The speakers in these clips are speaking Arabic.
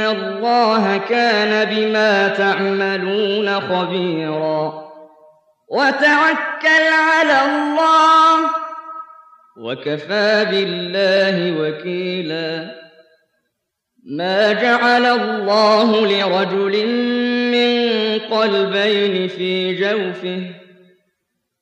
الله كان بما تعملون خبيرا. وتوكل على الله. وكفى بالله وكيلا. ما جعل الله لرجل من قلبين في جوفه.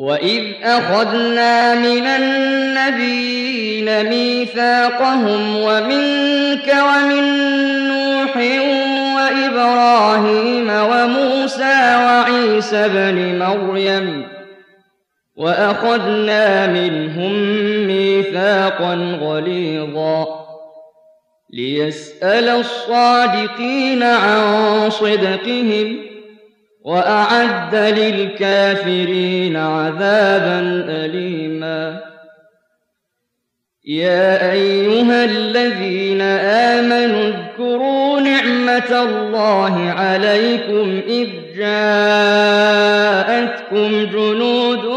وإذ أخذنا من النبيين ميثاقهم ومنك ومن نوح وإبراهيم وموسى وعيسى بن مريم وأخذنا منهم ميثاقا غليظا ليسأل الصادقين عن صدقهم وأعد للكافرين عذابا أليما. يا أيها الذين آمنوا اذكروا نعمة الله عليكم إذ جاءتكم جنود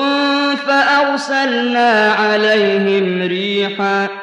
فأرسلنا عليهم ريحا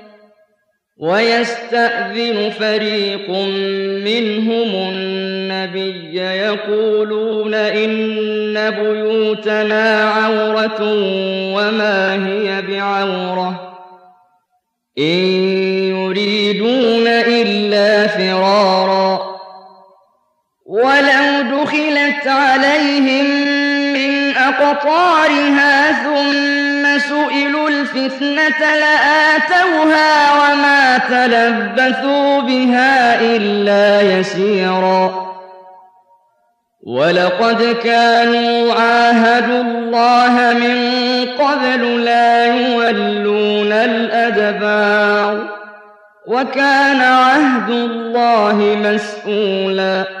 ويستأذن فريق منهم النبي يقولون إن بيوتنا عورة وما هي بعورة. إن يريدون إلا فرارا. ولو دخلت عليهم من أقطارها ثم سئلوا الفتنة لآتوها وما تلبثوا بها إلا يسيرا. ولقد كانوا عاهدوا الله من قبل لا يولون الأدبار. وكان عهد الله مسؤولا.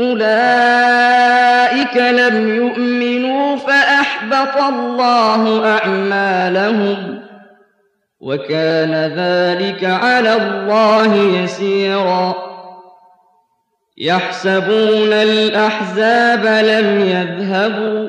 أولئك لم يؤمنوا فأحبط الله أعمالهم وكان ذلك على الله يسيرا يحسبون الأحزاب لم يذهبوا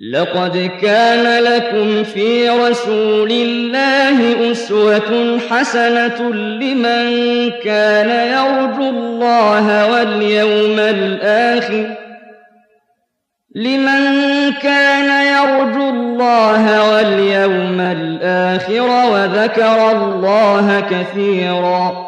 لقد كان لكم في رسول الله أسوة حسنة لمن كان يرجو الله واليوم الآخر. لمن كان يرجو الله واليوم الآخر وذكر الله كثيراً.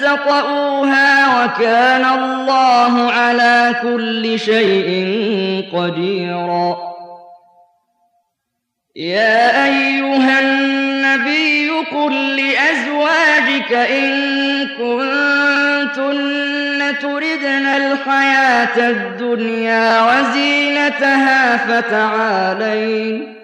تطئوها وكان الله على كل شيء قديرا. يا أيها النبي قل لأزواجك إن كنتن تردن الحياة الدنيا وزينتها فتعالين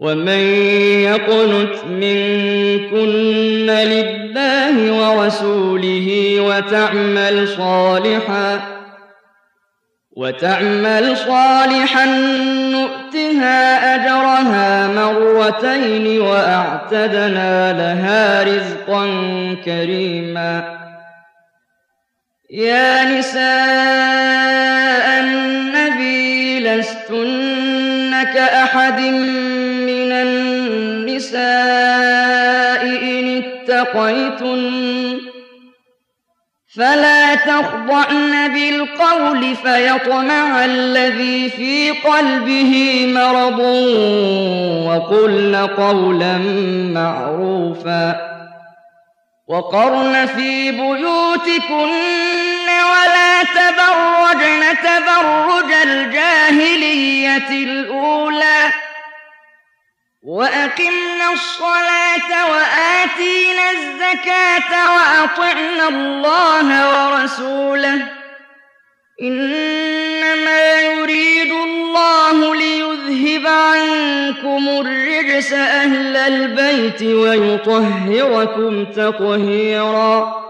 ومن يقنت منكن لله ورسوله وتعمل صالحا وتعمل صالحا نؤتها أجرها مرتين وأعتدنا لها رزقا كريما يا نساء النبي لستن كأحد النساء إن اتقيتن فلا تخضعن بالقول فيطمع الذي في قلبه مرض وقلن قولا معروفا وقرن في بيوتكن ولا تبرجن تبرج الجاهلية الأولى وأقمنا الصلاة وآتينا الزكاة وأطعنا الله ورسوله إنما يريد الله ليذهب عنكم الرجس أهل البيت ويطهركم تطهيرا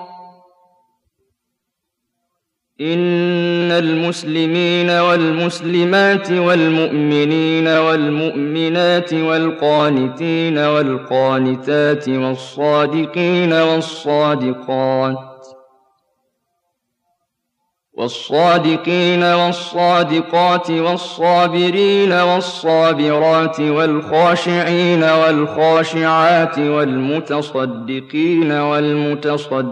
إن المسلمين والمسلمات والمؤمنين والمؤمنات والقانتين والقانتات والصادقين والصادقات والصادقين والصادقات والصابرين والصابرات والخاشعين والخاشعات والمتصدقين والمتصدقات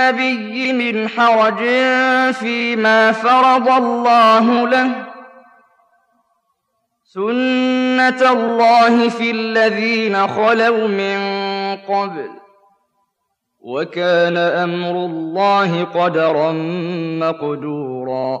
النبي من حرج فيما فرض الله له. سنة الله في الذين خلوا من قبل. وكان أمر الله قدرا مقدورا.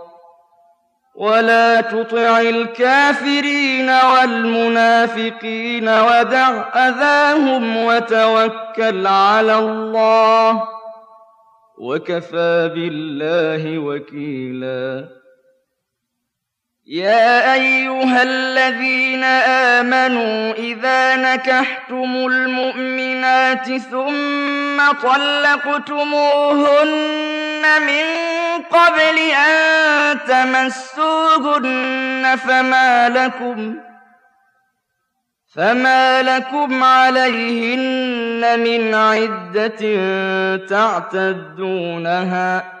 ولا تطع الكافرين والمنافقين ودع أذاهم وتوكل على الله وكفى بالله وكيلا يا أيها الذين آمنوا إذا نكحتم المؤمنات ثم طلقتموهن من قبل أن تمسوهن فما لكم فما لكم عليهن من عدة تعتدونها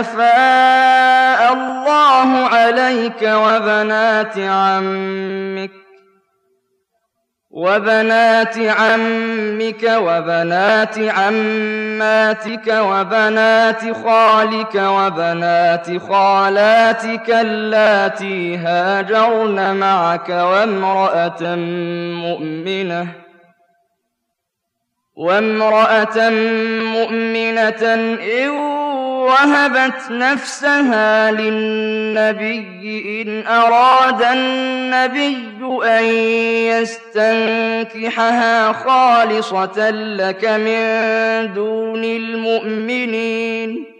افاء الله عليك وبنات عمك وبنات عمك وبنات عماتك وبنات خالك وبنات خالاتك اللاتي هاجرن معك وامرأة مؤمنة وامرأة مؤمنة إن وهبت نفسها للنبي إن أراد النبي أن يستنكحها خالصة لك من دون المؤمنين.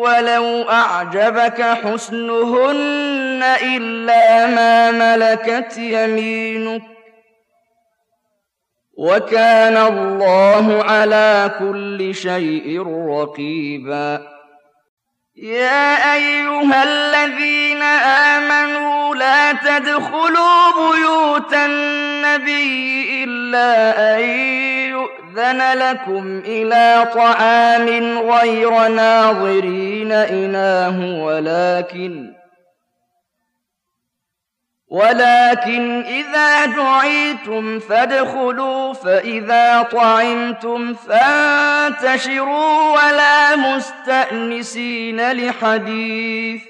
ولو أعجبك حسنهن إلا ما ملكت يمينك وكان الله على كل شيء رقيبا. يا أيها الذين آمنوا لا تدخلوا بيوت النبي إلا أن يؤذن لكم إلى طعام غير ناظرين إناه ولكن ولكن إذا دعيتم فادخلوا فإذا طعمتم فانتشروا ولا مستأنسين لحديث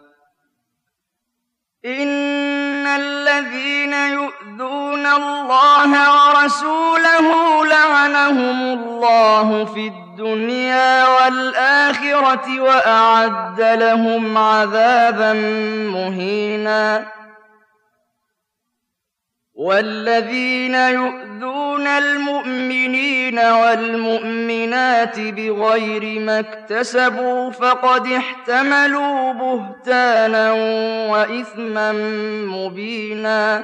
إن الذين يؤذون الله ورسوله لعنهم الله في الدنيا والآخرة وأعد لهم عذابا مهينا والذين يؤذون المؤمنين والمؤمنات بغير ما اكتسبوا فقد احتملوا بهتانا وإثما مبينا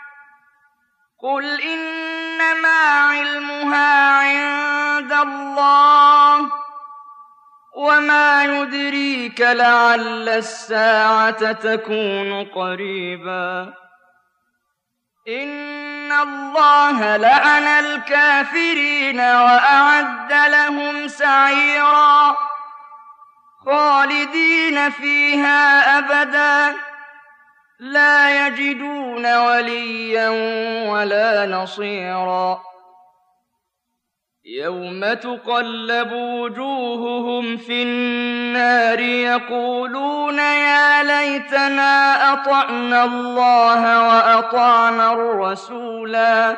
قل إنما علمها عند الله وما يدريك لعل الساعة تكون قريبا إن الله لعن الكافرين وأعد لهم سعيرا خالدين فيها أبداً لا يجدون وليا ولا نصيرا. يوم تقلب وجوههم في النار يقولون يا ليتنا أطعنا الله وأطعنا الرسولا.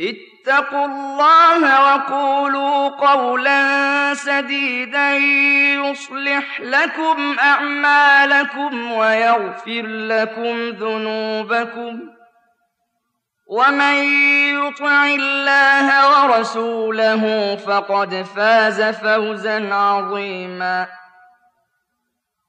اتقوا الله وقولوا قولا سديدا يصلح لكم أعمالكم ويغفر لكم ذنوبكم ومن يطع الله ورسوله فقد فاز فوزا عظيما